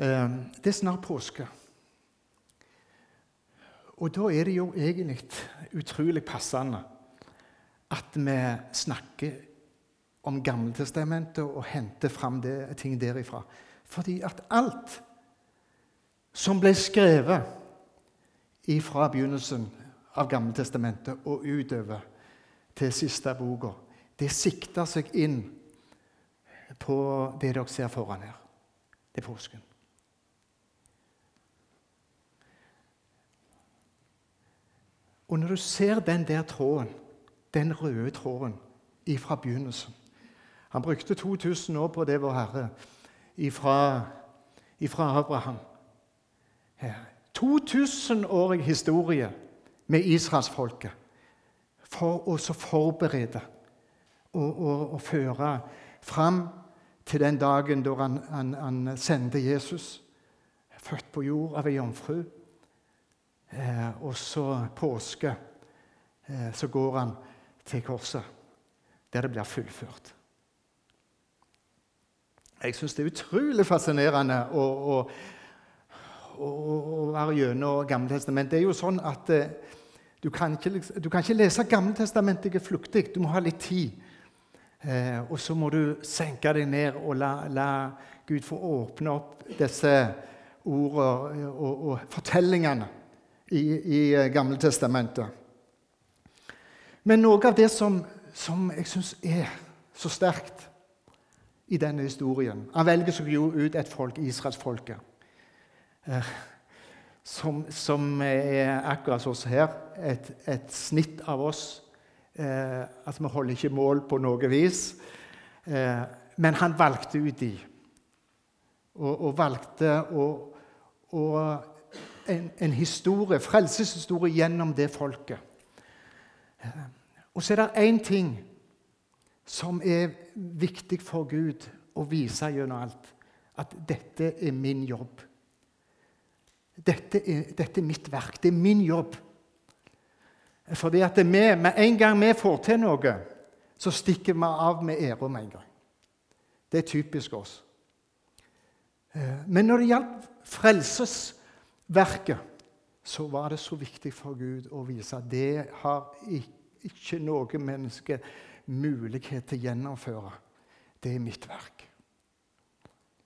Eh, det er snart påske. Og da er det jo egentlig utrolig passende at vi snakker om Gammeltestamentet og henter fram det, ting derifra. Fordi at alt som ble skrevet fra begynnelsen av Gammeltestamentet og utover til siste boka, det sikter seg inn på det dere ser foran her. Det er påsken. Og når du ser den der tråden, den røde tråden ifra begynnelsen Han brukte 2000 år på det, vår Herre, ifra, ifra Abraham. 2000-årig historie med israelsfolket for å forberede og, og, og, føre fram til den dagen da han, han, han sendte Jesus, født på jord av ei jomfru. Eh, og så påske, eh, så går han til korset, der det blir fullført. Jeg syns det er utrolig fascinerende å, å, å, å være gjennom Gammeltestamentet. Det er jo sånn at eh, du, kan ikke, du, kan ikke, lese Gammeltestamentet fluktig. Du må ha litt tid. Eh, og så må du senke deg ned og la, la Gud få åpne opp disse ordene og, og fortellingene i, i Gamle Gammeltestamentet. Men noe av det som, som jeg syns er så sterkt i denne historien Han velger seg jo ut et folk, israelsfolket, eh, som, som, er akkurat som oss her. Et, et, snitt av oss. Eh, altså, Vi holder ikke mål på noe vis. Eh, men han valgte ut de. Og, og valgte å, å en, en historie, frelseshistorie gjennom det folket. Og så er det én ting som er viktig for Gud å vise gjennom alt. At dette er min jobb. Dette er, dette er mitt verk. Det er min jobb. Fordi at vi, med en gang vi får til noe, så stikker vi av med æra med en gang. Det er typisk oss. Eh, men når det gjaldt frelsesverket, så var det så viktig for Gud å vise at det har ikke noe menneske mulighet til å gjennomføre. Det er mitt verk.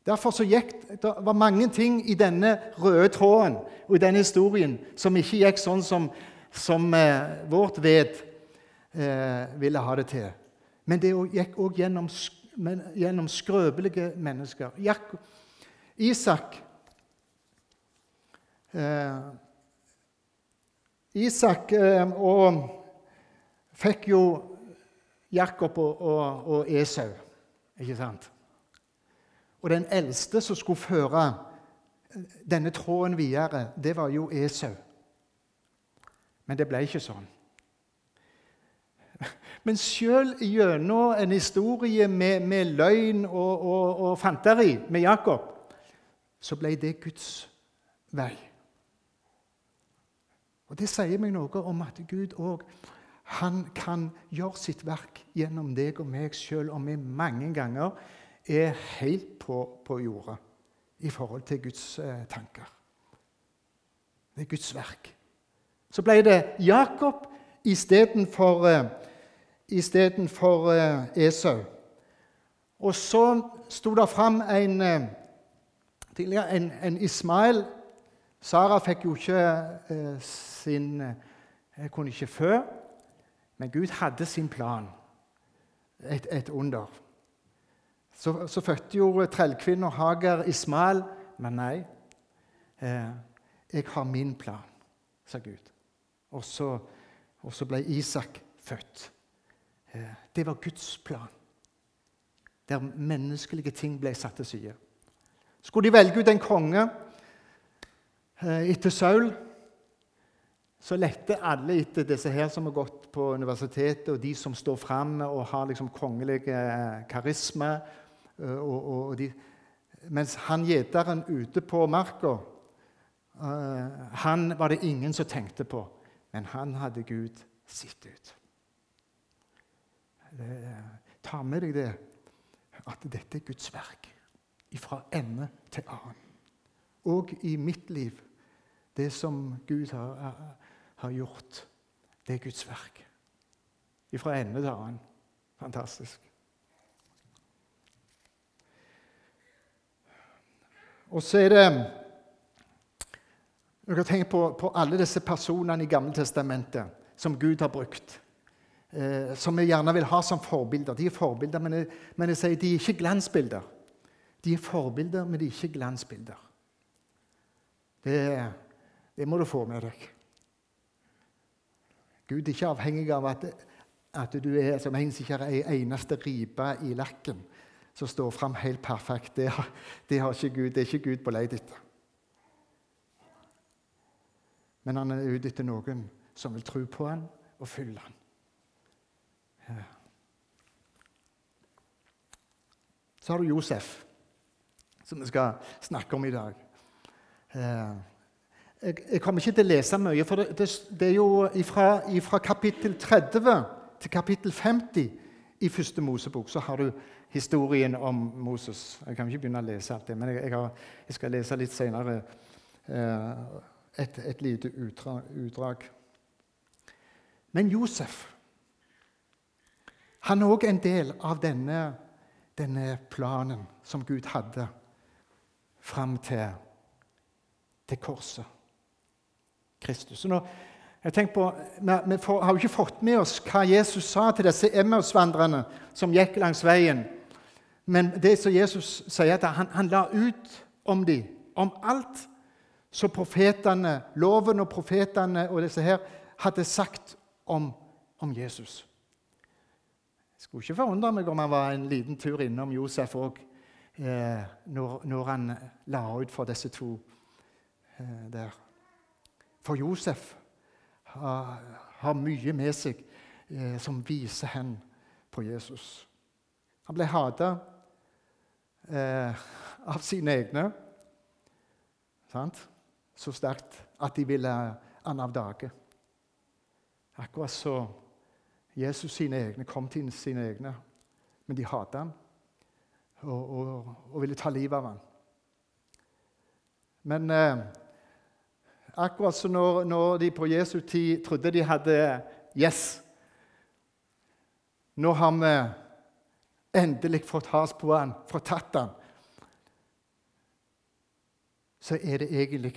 Derfor gikk, Det var mange ting i denne røde tråden og i denne historien som ikke gikk sånn som, som eh, vårt ved eh, ville ha det til. Men det gikk òg gjennom, gjennom, skrøpelige mennesker. Isak eh, Isak eh, og fikk jo Jakob og, og, og Esau. Ikke sant? Og den eldste som skulle føre denne tråden videre, det var jo Esau. Men det ble ikke sånn. Men sjøl gjennom en historie med, med løgn og, og, og, fanteri med Jakob, så ble det Guds vei. Og Det sier meg noe om at Gud òg kan gjøre sitt verk gjennom deg og meg, selv om vi mange ganger er helt på, på jordet i forhold til Guds eh, tanker. Det er Guds verk. Så ble det Jakob istedenfor eh, istedenfor eh, Esau. Og så sto det fram en, eh, en, en Ismael. Sara fikk jo ikke eh, sin Hun Kunne ikke fø. Men Gud hadde sin plan, et, et under. Så, så fødte jo trellkvinna Hager Ismael, men nei. Eh, jeg har min plan, sa Gud. Og så, og så ble Isak født. Eh, det var Guds plan, der menneskelige ting ble satt til side. Skulle de velge ut en konge eh, etter Saul, så lette alle etter disse her som har gått på universitetet, og de som står fram og har liksom kongelige eh, karisma. Og, og, og de, mens han gjeteren ute på marka, han var det ingen som tenkte på. Men han hadde Gud sitt ut. Ta med deg det, at dette er Guds verk. Fra ende til annen. og i mitt liv. Det som Gud har, har gjort, det er Guds verk. Fra ende til annen. Fantastisk. Og så er det Dere kan tenke på, på alle disse personene i Gamle Testamentet som Gud har brukt. Eh, som vi gjerne vil ha som forbilder. De er forbilder, men jeg, men jeg sier de er ikke glansbilder. De er forbilder, men de er ikke glansbilder. Det, det må du få med deg. Gud er ikke avhengig av at, at du er som en som ikke har ei eneste ripe i lakken som står fram helt perfekt. Det det har ikke Gud. Det er ikke Gud på leit etter. Men han er ute etter noen som vil tro på han og følge han. Så har du Josef, som vi skal snakke om i dag. Eh, jeg, jeg kommer ikke til å lese mye, for det, det, det er jo fra kapittel 30 til kapittel 50 i første Mosebok så har du historien om Moses. Jeg kan ikke begynne å lese alt det, men jeg, jeg, har, jeg skal lese litt senere eh, et, et, lite utdrag. Men Josef han er òg en del av denne, denne, planen som Gud hadde fram til, til korset. Kristus. Og nå, jeg på, Vi, vi har jo ikke fått med oss hva Jesus sa til disse Emmaus-vandrerne som gikk langs veien. Men det som Jesus sier, at han, han la ut om dem, om alt som profetene, loven og profetene og disse her hadde sagt om, om Jesus. Jeg skulle ikke forundre meg om han var en liten tur innom Josef òg eh, når, når, han la ut for disse to eh, der. For Josef har, mye med seg eh, som viser hen på Jesus. Han ble hata eh, av sine egne. Sant? Så sterkt at de ville han av dage. Akkurat så Jesus sine egne kom til sine egne, men de hatet ham og, og, og, ville ta livet av ham. Men eh, Akkurat som når, når, de på Jesu tid trodde de hadde Yes! Nå har vi endelig fått has på han, fått tatt han. Så er det egentlig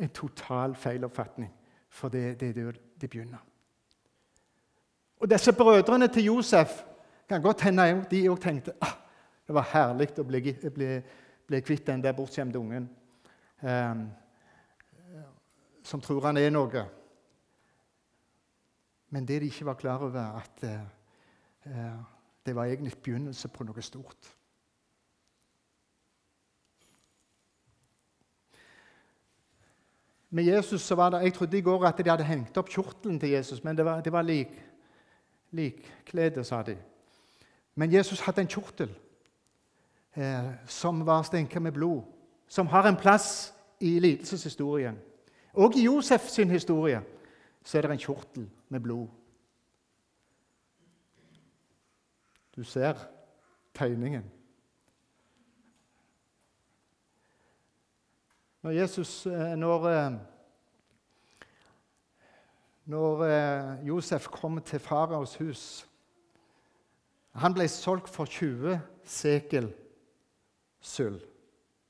en total feiloppfatning, for det, det er der det begynner. Og disse brødrene til Josef kan godt hende de òg tenkte ah, det var herlig å bli, bli, bli kvitt den der bortskjemte ungen. Um, som tror han er noe. Men det de ikke var klar over, at eh, eh, det var egentlig begynnelse på noe stort. Med Jesus så var det, Jeg trodde i går at de hadde hengt opp kjortelen til Jesus, men det var, det var lik, likkledet, sa de. Men Jesus hadde en kjortel eh, som var stenka med blod, som har en plass i lidelseshistorien. Og i Josef sin historie så er det en kjortel med blod. Du ser tegningen. Når Jesus eh, Når, eh, når eh, Josef kom til faraos hus Han ble solgt for 20 sekel sølv.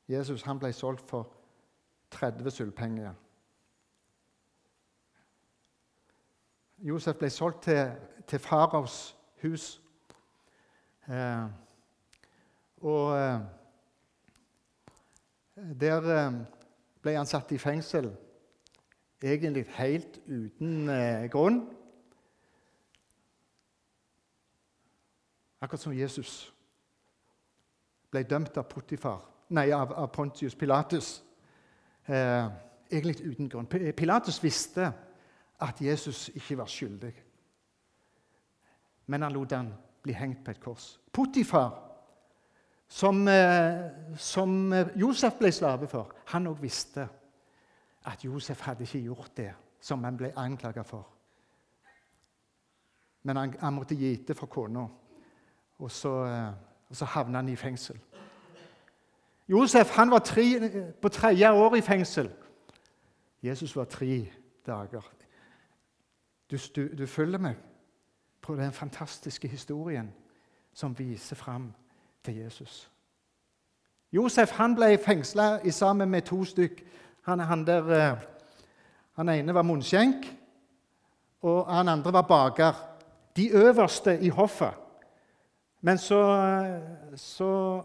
Jesus han ble solgt for 30 sølvpenger. Josef ble solgt til, til faraos hus. Eh, og eh, der eh, ble han satt i fengsel, egentlig helt uten eh, grunn. Akkurat som Jesus ble dømt av, Potifar, nei, av, av Pontius Pilatus. Eh, egentlig uten grunn. Pilatus visste at Jesus ikke var skyldig. Men han lot han bli hengt på et kors. Potifar, som, eh, som Josef ble slave for, han òg visste at Josef hadde ikke gjort det som han ble anklaga for. Men han, han måtte gi etter for kona, og så, eh, så havna han i fengsel. Josef han var tre, på tredje år i fengsel. Jesus var tre dager. Du, du, du følger meg på den fantastiske historien som viser fram til Jesus. Josef han ble fengsla sammen med to stykk. Han, han, der, eh, han ene var munnskjenk, og han andre var baker. De øverste i hoffet. Men så, så,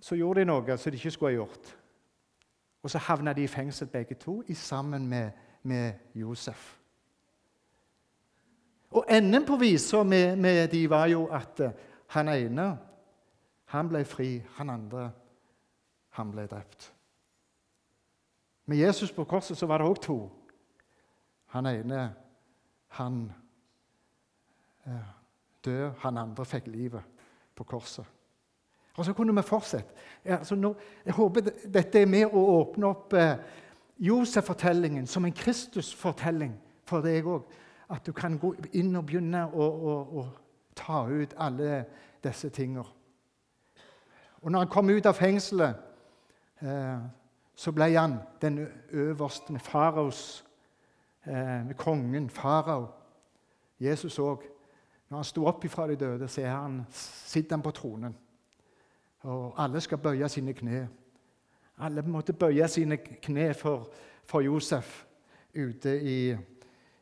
så gjorde de noe som de ikke skulle ha gjort. Og så havna de i fengsel begge to sammen med, med Josef. Og enden på visa med, med de var jo at eh, han ene han ble fri, han andre han ble drept. Med Jesus på korset så var det òg to. Han ene han dør, han andre fikk livet på korset. Og så kunne vi fortsette. Altså, nå, jeg håper dette er med å åpne opp eh, Josef-fortellingen som en Kristus-fortelling for deg òg. At du kan gå inn og begynne å, å, å ta ut alle disse tingene. Og når han kom ut av fengselet, eh, så ble han den øverste med faraos, eh, med kongen farao. Jesus òg. Når han sto opp ifra de døde, så han, sitter han på tronen. Og alle skal bøye sine kne. Alle måtte bøye sine kne for, for Josef ute i,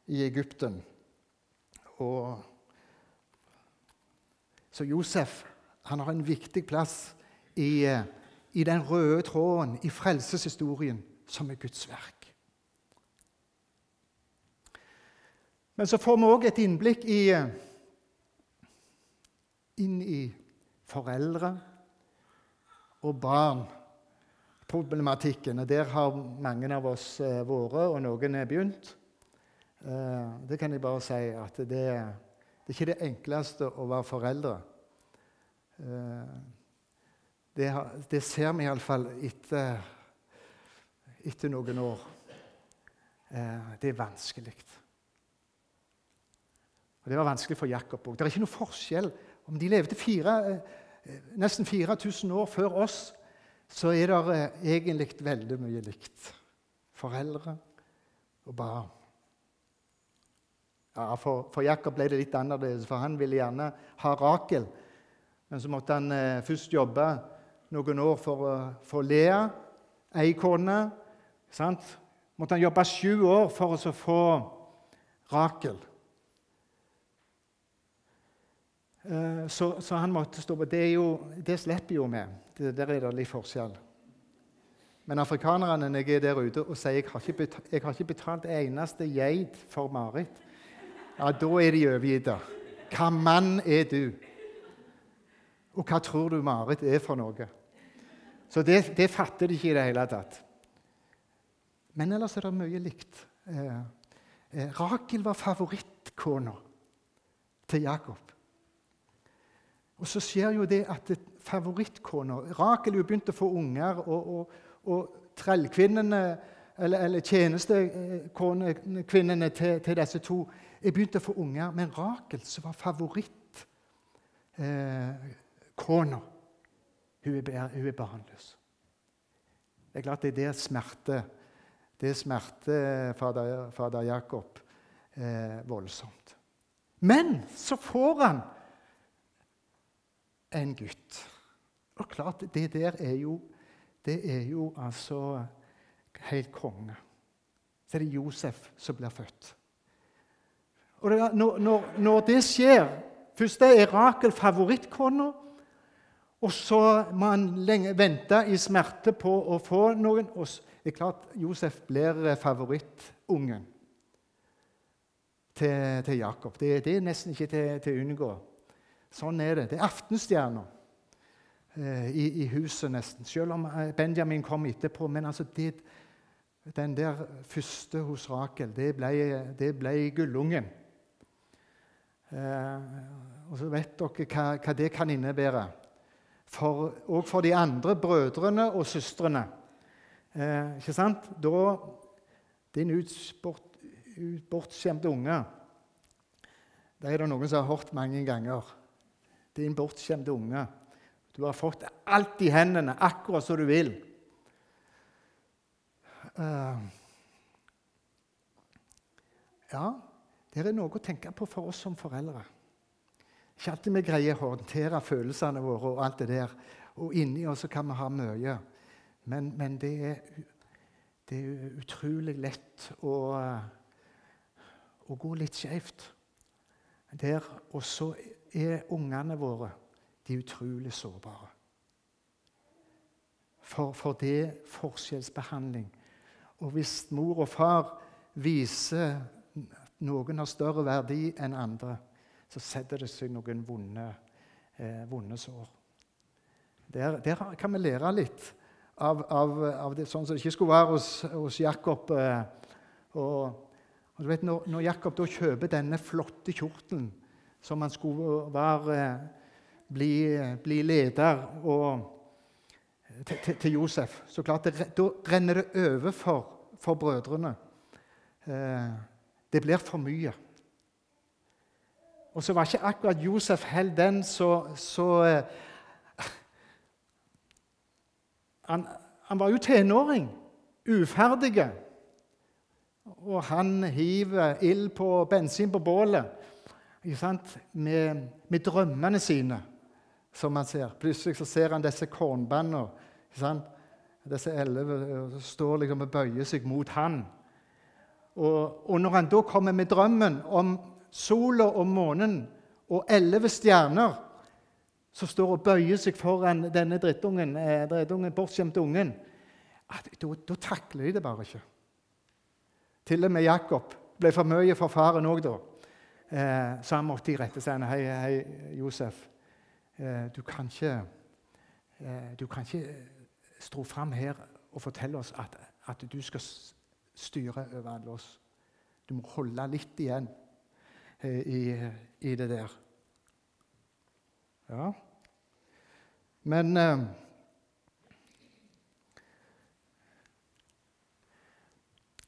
i Egypten. Og, så Josef han har en viktig plass i, i den røde tråden i frelseshistorien, som er Guds verk. Men så får vi òg et innblikk i, inn i foreldre og barn-problematikken. Der har mange av oss eh, vært, og noen er begynt. Eh, det kan jeg bare si at det, det er ikke det enkleste å være foreldre. Eh, det, det ser vi iallfall etter, etter noen år. Eh, det er vanskelig. Og Det var vanskelig for Jakob òg. Det er ikke noe forskjell om de levde fire, eh, nesten 4000 år før oss. Så er det egentlig veldig mye likt. Foreldre og barn. Ja, for, for, Jakob ble det litt annerledes, for han ville gjerne ha Rakel. Men så måtte han eh, først jobbe noen år for, for Lea, ei kone. Sant? Måtte han jobbe sju år for å få Rakel. Eh, så, så, han måtte stå på Det, jo, det slipper jo vi. Der er det litt forskjell. Men afrikanerne når jeg er der ute og sier jeg har ikke betalt, jeg har ikke betalt eneste geit for Marit, ja, da er de overgitt. Hva mann er du? Og hva tror du Marit er for noe? Så det, det fatter de ikke i det hele tatt. Men ellers er det mye likt. Eh, eh, Rakel var favorittkona til Jakob. Og så skjer jo det at favorittkona Rakel jo begynte å få unger, og, og, og trellkvinnene, eller, eller tjenestekvinnene til, til, disse to, Jeg begynte å få unger. Men Rakel, som var favorittkona eh, hun hun er barnløs. Det er klart det er der smerte Det smerter fader, fader Jakob eh, voldsomt. Men så får han en gutt. Og klart, det der er jo Det er jo altså helt konge. Så er det Josef som blir født. Og det, når, når, når, det skjer Først er Rakel favorittkona. Og så må han lenge vente i smerte på å få noen. Og det er klart Josef blir eh, favorittungen til, til Jakob. Det, det, er nesten ikke til, å unngå. Sånn er det. Det er aftenstjerner eh, i, i, huset, nesten. Selv om eh, Benjamin kom etterpå. Men altså det, den der første hos Rakel, det ble, det ble gullungen. Eh, og så vet dere hva, hva det kan innebære for, og for de andre brødrene og søstrene. Eh, ikke sant? Da Din utsport, bortskjemte unge Det er det noen som har hørt mange ganger. Din bortskjemte unge. Du har fått alt i hendene, akkurat som du vil. Uh, ja, det er noe å tenke på for oss som foreldre. Ikke alltid vi greier å håndtere følelsene våre og alt det der. Og inni oss kan vi ha mye. Men, men det, er, det, er, utrolig lett å, å gå litt skjevt. Der, og så er ungene våre de utrolig sårbare. For, for det er forskjellsbehandling. Og hvis mor og far viser at noen har større verdi enn andre, så setter det seg noen vonde, eh, vonde sår. Der, der, kan vi lære litt av, av, av, det, sånn som det ikke skulle være hos, hos Jakob. Eh, og, og vet, når, når, Jakob da kjøper denne flotte kjortelen som han skulle være, bli, bli leder og, til, til, Josef, så klart det, da renner det over for, for brødrene. Eh, det blir for mye. Og så var ikke akkurat Josef heller den så, så eh, han, han, var jo tenåring, uferdig. Og han hiver ild på bensin på bålet med, med, drømmene sine, som han ser. Plutselig så ser han disse kornbandene. Disse elleve står liksom og bøyer seg mot han. Og, og når han da kommer med drømmen om sola og månen og elleve stjerner som står og bøyer seg foran denne drittungen, eh, drittungen bortskjemte ungen, da, takler de det bare ikke. Til og med Jakob ble for mye for faren òg da. Eh, så han måtte irettesende. Hei, hei, Josef. Eh, du kan ikke eh, Du kan ikke stå fram her og fortelle oss at, at du skal styre over alle oss. Du må holde litt igjen. Eh, i, i det der. Ja. Men eh,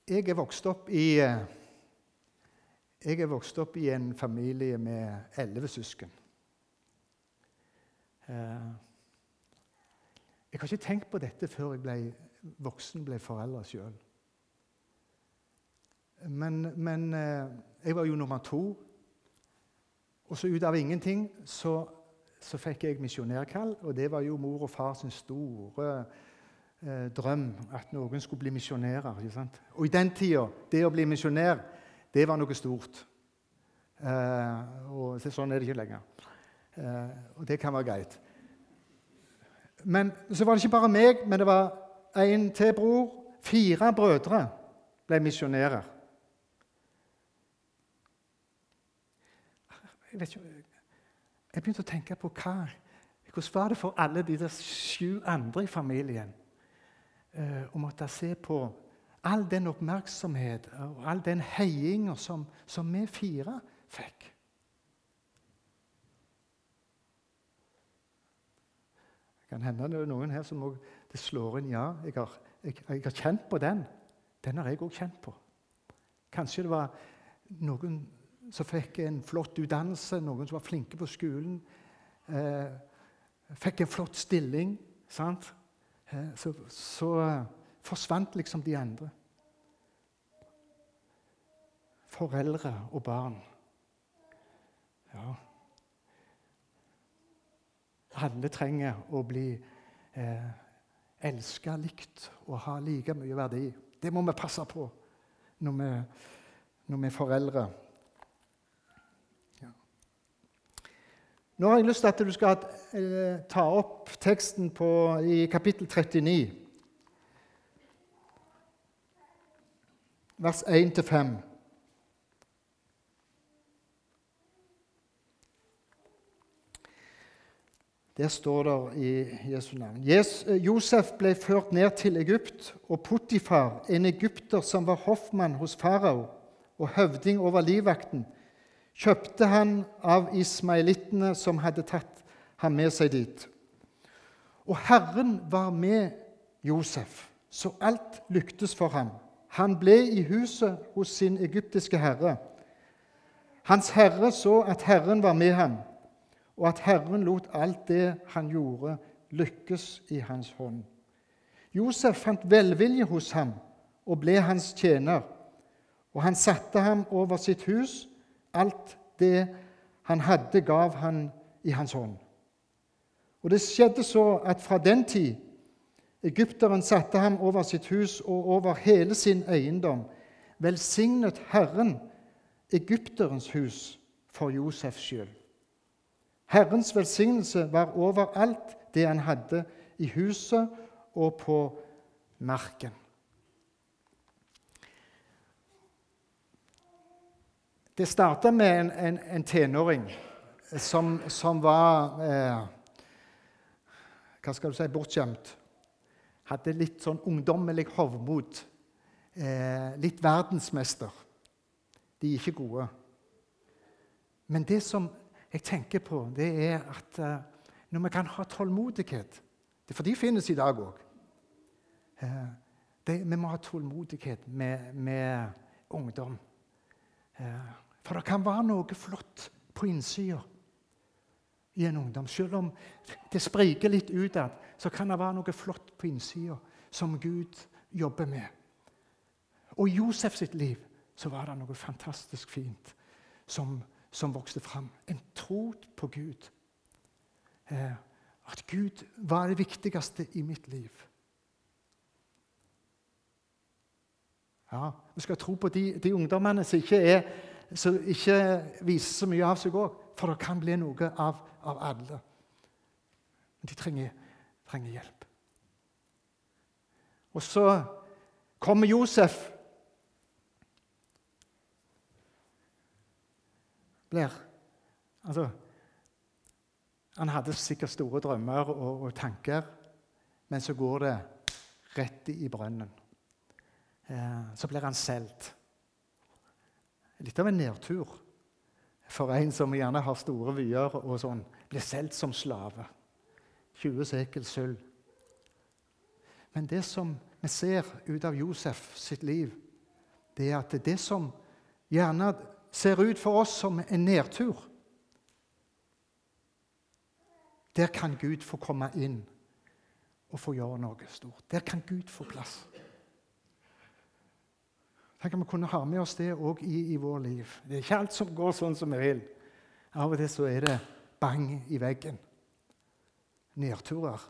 Jeg er vokst opp i eh, Jeg er vokst opp i en familie med elleve søsken. Jeg har ikke tenkt på dette før jeg ble voksen, ble forelder sjøl. Men, men jeg var jo nummer to. Og så ut av ingenting så, så fikk jeg misjonærkall, og det var jo mor og far sin store eh, drøm at noen skulle bli misjonærer. Og i den tida, det å bli misjonær, det var noe stort. Eh, og sånn er det ikke lenger. Eh, og det kan være greit. Men så var det ikke bare meg, men det var en til bror. Fire brødre ble misjonærer. Jeg, ikke, jeg begynte å tenke på hva, hvordan var det for alle de der sju andre i familien uh, å måtte se på all den oppmerksomhet og all den heiinga som, som vi fire fikk. Det kan hende det er noen her som også, det slår inn ja. Jeg har, jeg, jeg har kjent på den. Den har jeg òg kjent på. Kanskje det var noen som fikk en flott utdannelse, noen som var flinke på skolen. Eh, fikk en flott stilling. sant? Eh, så, så forsvant liksom de andre. Foreldre og barn. Ja. Alle trenger å bli eh, elska likt og ha like mye verdi. Det må vi passe på når vi, når vi er foreldre. Nå har jeg lyst til at du skal eh, ta opp teksten på, i kapittel 39, vers 1-5. Der står det i Jesu navn. Eh, Josef ble ført ned til Egypt, og Potifar, en egypter som var hoffmann hos farao og høvding over livvakten, kjøpte han av ismailittene som hadde tatt ham med seg dit. Og Herren var med Josef, så alt lyktes for ham. Han ble i huset hos sin egyptiske herre. Hans herre så at Herren var med ham, og at Herren lot alt det han gjorde, lykkes i hans hånd. Josef fant velvilje hos ham og ble hans tjener, og han satte ham over sitt hus. Alt det han hadde, gav han i hans hånd. Og det skjedde så at fra den tid Egypteren satte ham over sitt hus og over hele sin eiendom, velsignet Herren egypterens hus for Josefs skyld. Herrens velsignelse var over alt det han hadde i huset og på marken. Det starta med en, en, en, tenåring som, som var eh, Hva skal du si bortskjemt. Hadde litt sånn ungdommelig hovmod. Eh, litt verdensmester. De er ikke gode. Men det som jeg tenker på, det er at eh, når vi kan ha tålmodighet For de finnes i dag òg. Eh, vi må ha tålmodighet med, med ungdom. Uh, for det kan være noe flott på innsida i en ungdom. Selv om det spriker litt utad, så kan det være noe flott på innsida som Gud jobber med. Og i Josef sitt liv så var det noe fantastisk fint som, som vokste fram. En tro på Gud. Eh, at Gud var det viktigste i mitt liv. Ja, Vi skal tro på de, de ungdommene som ikke, er, som ikke, viser så mye av seg òg, for det kan bli noe av, av alle. Men de trenger, trenger hjelp. Og så kommer Josef blir Altså Han hadde sikkert store drømmer og, og tanker, men så går det rett i brønnen. Eh, så blir han solgt. Litt av en nedtur for en som gjerne har store vyer og sånn. Blir solgt som slave. 20 sekel sølv. Men det som vi ser ut av Josef sitt liv, det er at det som gjerne ser ut for oss som en nedtur, der kan Gud få komme inn og få gjøre noe stort. Der kan Gud få plass. Tenk om vi kunne ha med oss det òg i, i vår liv. Det er ikke alt som går sånn som vi vil. Av og til så er det bang i veggen. Nedturer.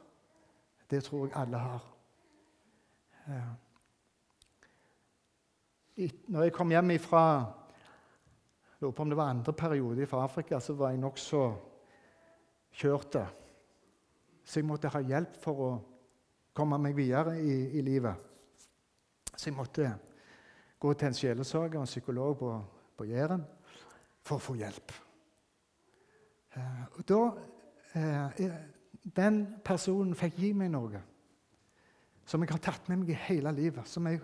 Det tror jeg alle har. Når jeg kom hjem fra lurer på om det var andre periode fra Afrika, så var jeg nokså kjørt. Så jeg måtte ha hjelp for å komme meg videre i, i livet. Så jeg måtte gå til en sjelesorger og en psykolog på, på Jæren for å få hjelp. Eh, og da, eh, Den personen fikk gi meg noe som jeg har tatt med meg i hele livet, som jeg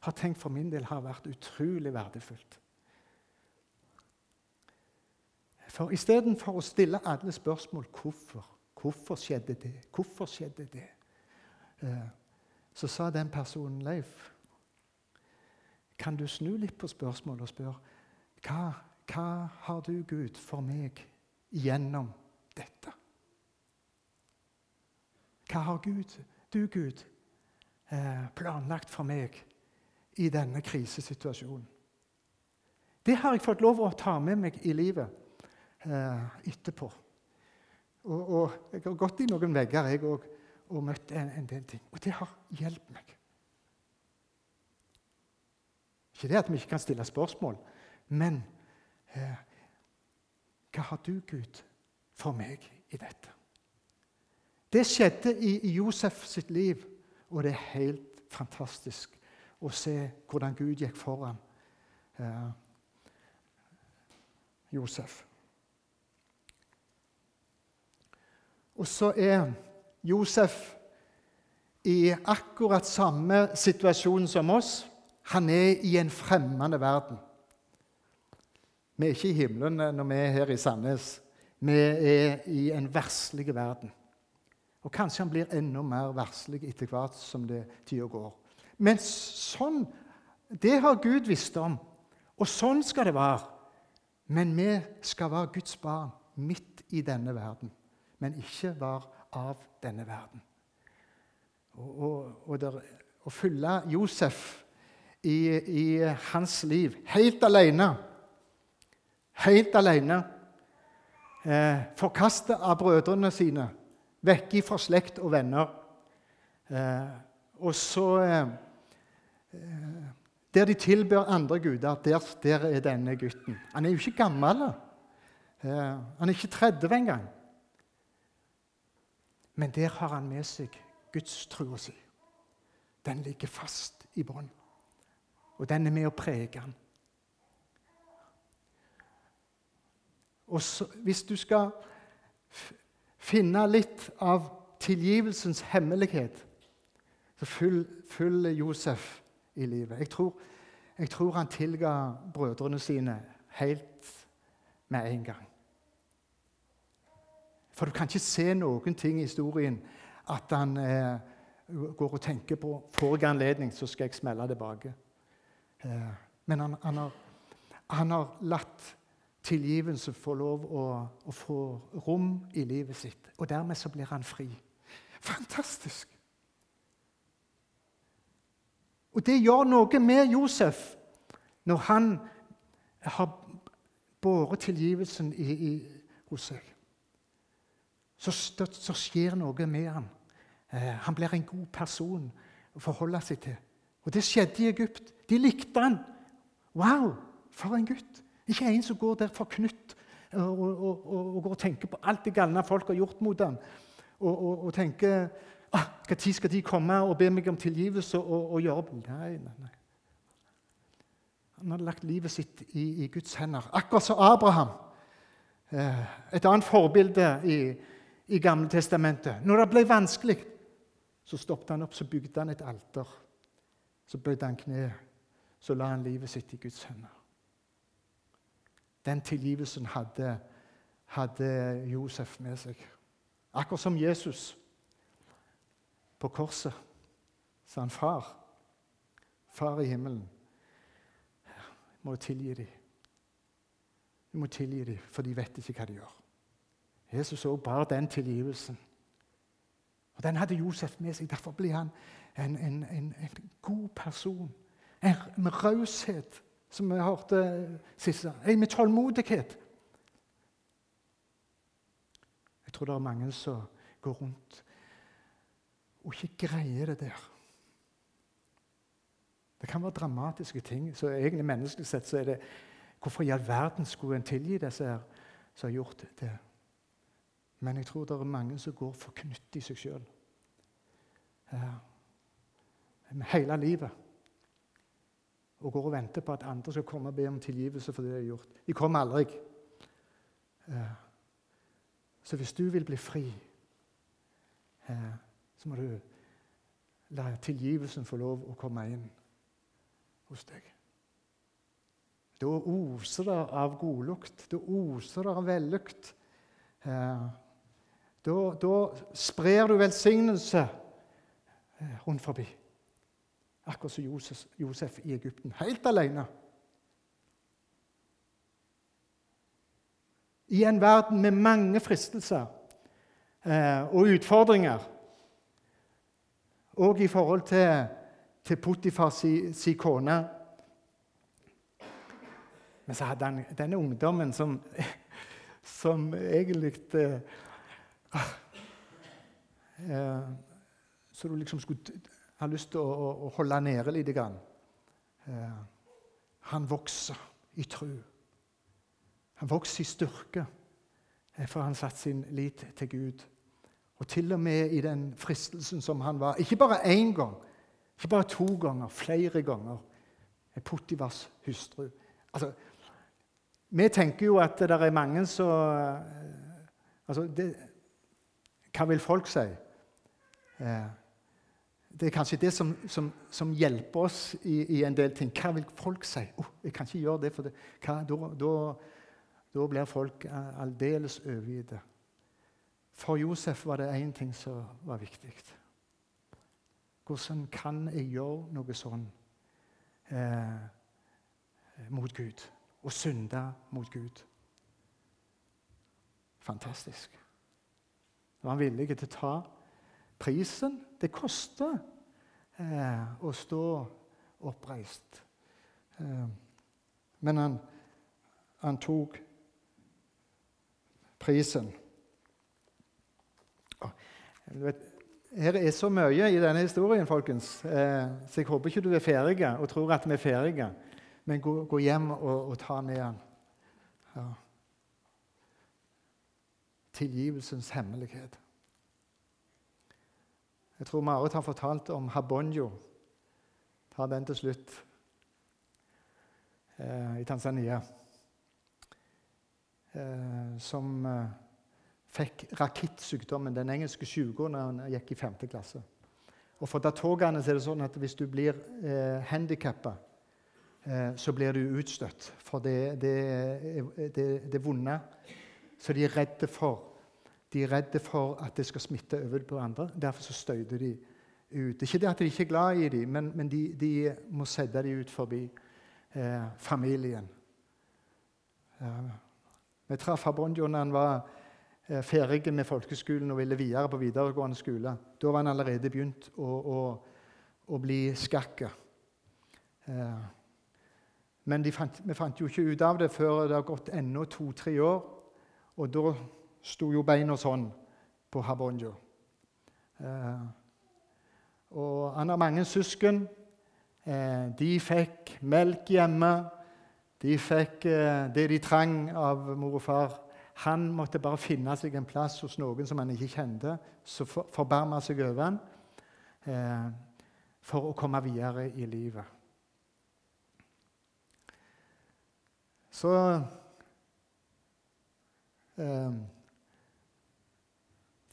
har tenkt for min del har vært utrolig verdifullt. For istedenfor å stille alle spørsmål hvorfor, hvorfor skjedde det, hvorfor skjedde det, eh, så sa den personen Leif Kan du snu litt på spørsmålet og spørre hva, hva har du, Gud, for meg gjennom dette? Hva har Gud, du, Gud, eh, planlagt for meg i denne krisesituasjonen? Det har jeg fått lov å ta med meg i livet eh, etterpå. Og, og, jeg har gått i noen vegger jeg og, og møtt en, en, del ting. Og det har hjulpet meg. Ikke det at vi ikke kan stille spørsmål, men eh, hva har du, Gud, for meg i dette? Det skjedde i, Josef sitt liv, og det er helt fantastisk å se hvordan Gud gikk foran eh, Josef. Og så er Josef i akkurat samme situasjon som oss. Han er i en fremmede verden. Vi er ikke i himmelen når vi er her i Sandnes. Vi er i en verslig verden. Og kanskje han blir enda mer verslig etter hvert som det tida går. Men sånn Det har Gud visst om, og sånn skal det være. Men vi skal være Guds barn midt i denne verden, men ikke være av denne verden. Og, Å følge Josef i, i, hans liv helt alene Helt alene. Eh, Forkastet av brødrene sine. Vekk fra slekt og venner. Eh, og så eh, eh, Der de tilber andre guder, der, der, er denne gutten. Han er jo ikke gammel. Eh, han er ikke 30 engang. Men der har han med seg Guds trua si. Den ligger fast i bånn. Og den er med å prege han. Og så, hvis du skal finne litt av tilgivelsens hemmelighet, så følg Josef i livet. Jeg tror, jeg tror han tilga brødrene sine helt med en gang. For du kan ikke se noen ting i historien at han eh, går og tenker på Får jeg anledning, så skal jeg smelle tilbake. Eh, men han, han, har, han, har, latt tilgivelse få lov å, å, få rom i livet sitt. Og dermed så blir han fri. Fantastisk! Og det gjør noe med Josef når han har båret tilgivelsen i, i, hos seg så, så skjer noe med ham. Eh, han blir en god person å forholde seg til. Og Det skjedde i Egypt. De likte han. Wow, for en gutt! Ikke en som går der forknytt og, og, og, og går og tenker på alt det galne folk har gjort mot ham. Og, tenker ah, Når skal de komme og be meg om tilgivelse og, gjøre? Nei, nei, nei. Han hadde lagt livet sitt i, i Guds hender. Akkurat som Abraham. Eh, et annet forbilde i, i Gamle Testamentet. Når det ble vanskelig, så stoppet han opp, så bygde han et alter. Så bøyde han kne, så la han livet sitt i Guds hender. Den tilgivelsen hadde, hadde Josef med seg. Akkurat som Jesus på korset sa han far. Far i himmelen, jeg må tilgi dem. Du må tilgi dem, for de vet ikke hva de gjør. Jesus òg bar den tilgivelsen. Og Den hadde Josef med seg. Derfor blir han en, en, en, en god person. Med raushet, som vi hørte sist. En med tålmodighet. Jeg tror det er mange som går rundt og ikke greier det der. Det kan være dramatiske ting. så egentlig Menneskelig sett så er det Hvorfor i all verden skulle en tilgi disse her som har gjort det? Men jeg tror det er mange som går for knytt i seg sjøl. Ja. Hele livet. Og går og venter på at andre skal komme og be om tilgivelse for det de har gjort. De kommer aldri. Ja. Så hvis du vil bli fri, så må du la tilgivelsen få lov å komme inn hos deg. Da oser det av godlukt. Da oser det av vellukt. Ja. Da, da sprer du velsignelse eh, rundt forbi. Akkurat som Josef, Josef i Egypten. Helt alene. I en verden med mange fristelser eh, og utfordringer. Og i forhold til, til Potifar si, si kone. Men så hadde han denne ungdommen som, som egentlig eh, så du liksom skulle ha lyst til å, å, holde nede litt. Grann. Eh, han vokser i tro. Han vokser i styrke, eh, for han satte sin lit til Gud. Og til og med i den fristelsen som han var, ikke bare én gang, ikke bare to ganger, flere ganger, er Potivas hustru. Altså, vi tenker jo at det er mange som altså det, hva vil folk si? Eh, det er kanskje det som, som, som hjelper oss i, i, en del ting. Hva vil folk si? Oh, 'Jeg kan ikke gjøre det, for da, blir folk aldeles overgitte. For Josef var det én ting som var viktig. Hvordan kan jeg gjøre noe sånn eh, mot Gud? Og synde mot Gud? fantastisk. Da var han villig til å ta prisen. Det koster eh, å stå oppreist. Eh, men han, han tok prisen. Her er så mye i denne historien, folkens, eh, så jeg håper ikke du er ferdig og tror at vi er ferdige. Men gå, gå hjem og, og, ta med den. Ja. Tilgivelsens hemmelighet. Jeg tror Marit har fortalt om Habonjo. Ta den til slutt. Eh, I Tanzania. Eh, som eh, fikk rakittsykdommen, den engelske syke, når han gikk i 5. klasse. Og For datogene er det sånn at hvis du blir eh, handikappa, eh, så blir du utstøtt. For det, det, det, det er vonde. Så de er redde for de er redde for at det skal smitte over på andre. Derfor så støyter de ut. Ikke det at de ikke er glad i dem, men, men de, de, må sette dem ut forbi eh, familien. Eh, vi traff Abonjo når han var eh, ferdig med folkeskolen og ville videre på videregående skole. Da var han allerede begynt å, å, å bli skakk. Eh, men fant, vi fant jo ikke ut av det før det har gått ennå to-tre år. Og da sto jo beina sånn på Habonjo. Eh, og han har mange søsken. Eh, de fikk melk hjemme. De fikk eh, det de trang av mor og far. Han måtte bare finne seg en plass hos noen som han ikke kjente, som for, forbarma seg over ham eh, for å komme videre i livet. Så eh,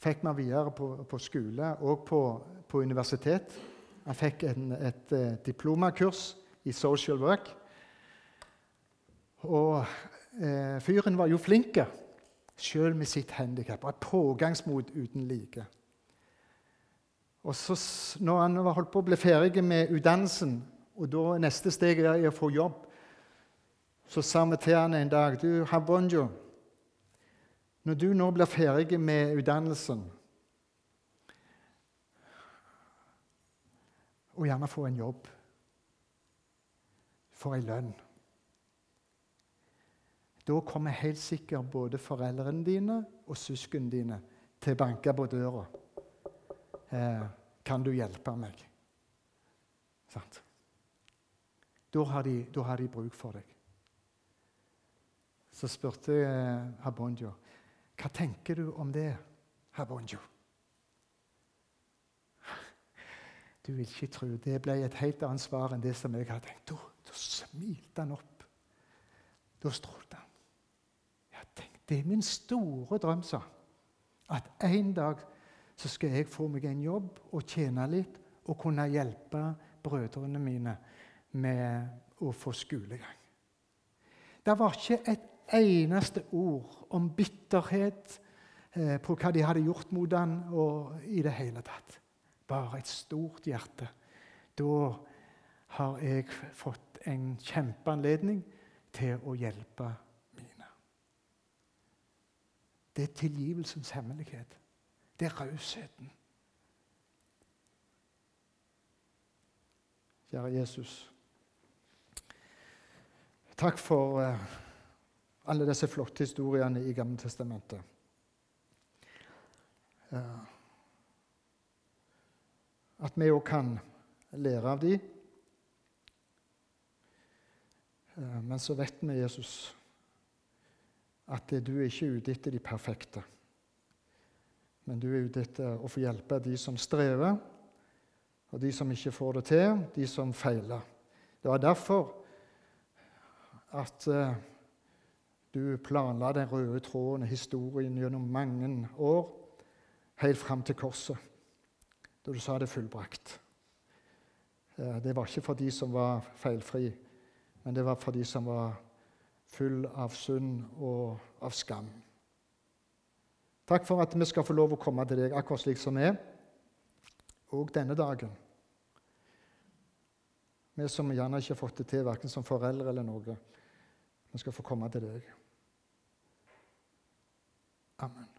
fikk meg videre på, på skole og på, på, universitet. Han fikk en, et et diplomakurs i social work. Og eh, fyren var jo flink, sjøl med sitt handikap. Og et pågangsmot uten like. Og så, når han var holdt på å bli ferdig med utdannelsen, og da neste steg er å få jobb, så sa vi til han en dag du, Habonjo, når du nå blir ferdig med utdannelsen Og gjerne få en jobb, få en lønn Da kommer helt sikkert både foreldrene dine og søsknene dine til å banke på døra. Eh, kan du hjelpe meg? Sant? Da har, de, da har de bruk for deg. Så spurte eh, Habonjo hva tenker du om det, herr Bonjo? Du vil ikke tro. Det ble et helt annet svar enn det som jeg hadde tenkt. Da, da smilte han opp. Da strålte han. Jeg tenkte, Det er min store drøm, sa At en dag så skal jeg få meg en jobb og tjene litt og kunne hjelpe brødrene mine med å få skolegang. Det var ikke et eneste ord om bitterhet eh, på hva de hadde gjort mot han, og i det hele tatt. Bare et stort hjerte. Da har jeg fått en kjempeanledning til å hjelpe mine. Det er tilgivelsens hemmelighet. Det er rausheten. Kjære Jesus. Takk for uh, alle disse flotte historiene i Gamle Testamentet. At vi òg kan lære av dem. Men så vet vi, Jesus, at du er ikke ute etter de perfekte. Men du er ute etter å få hjelpe de som strever, og de som ikke får det til, de som feiler. Det var derfor at uh, du planla den røde tråden i historien gjennom mange år, helt fram til korset, da du sa det fullbrakt. Det var ikke for de som var feilfri, men det var for de som var full av synd og av skam. Takk for at vi skal få lov å komme til deg akkurat slik som vi er, og denne dagen. Vi som gjerne ikke har fått det til, verken som foreldre eller noe, vi skal få komme til deg. Amen.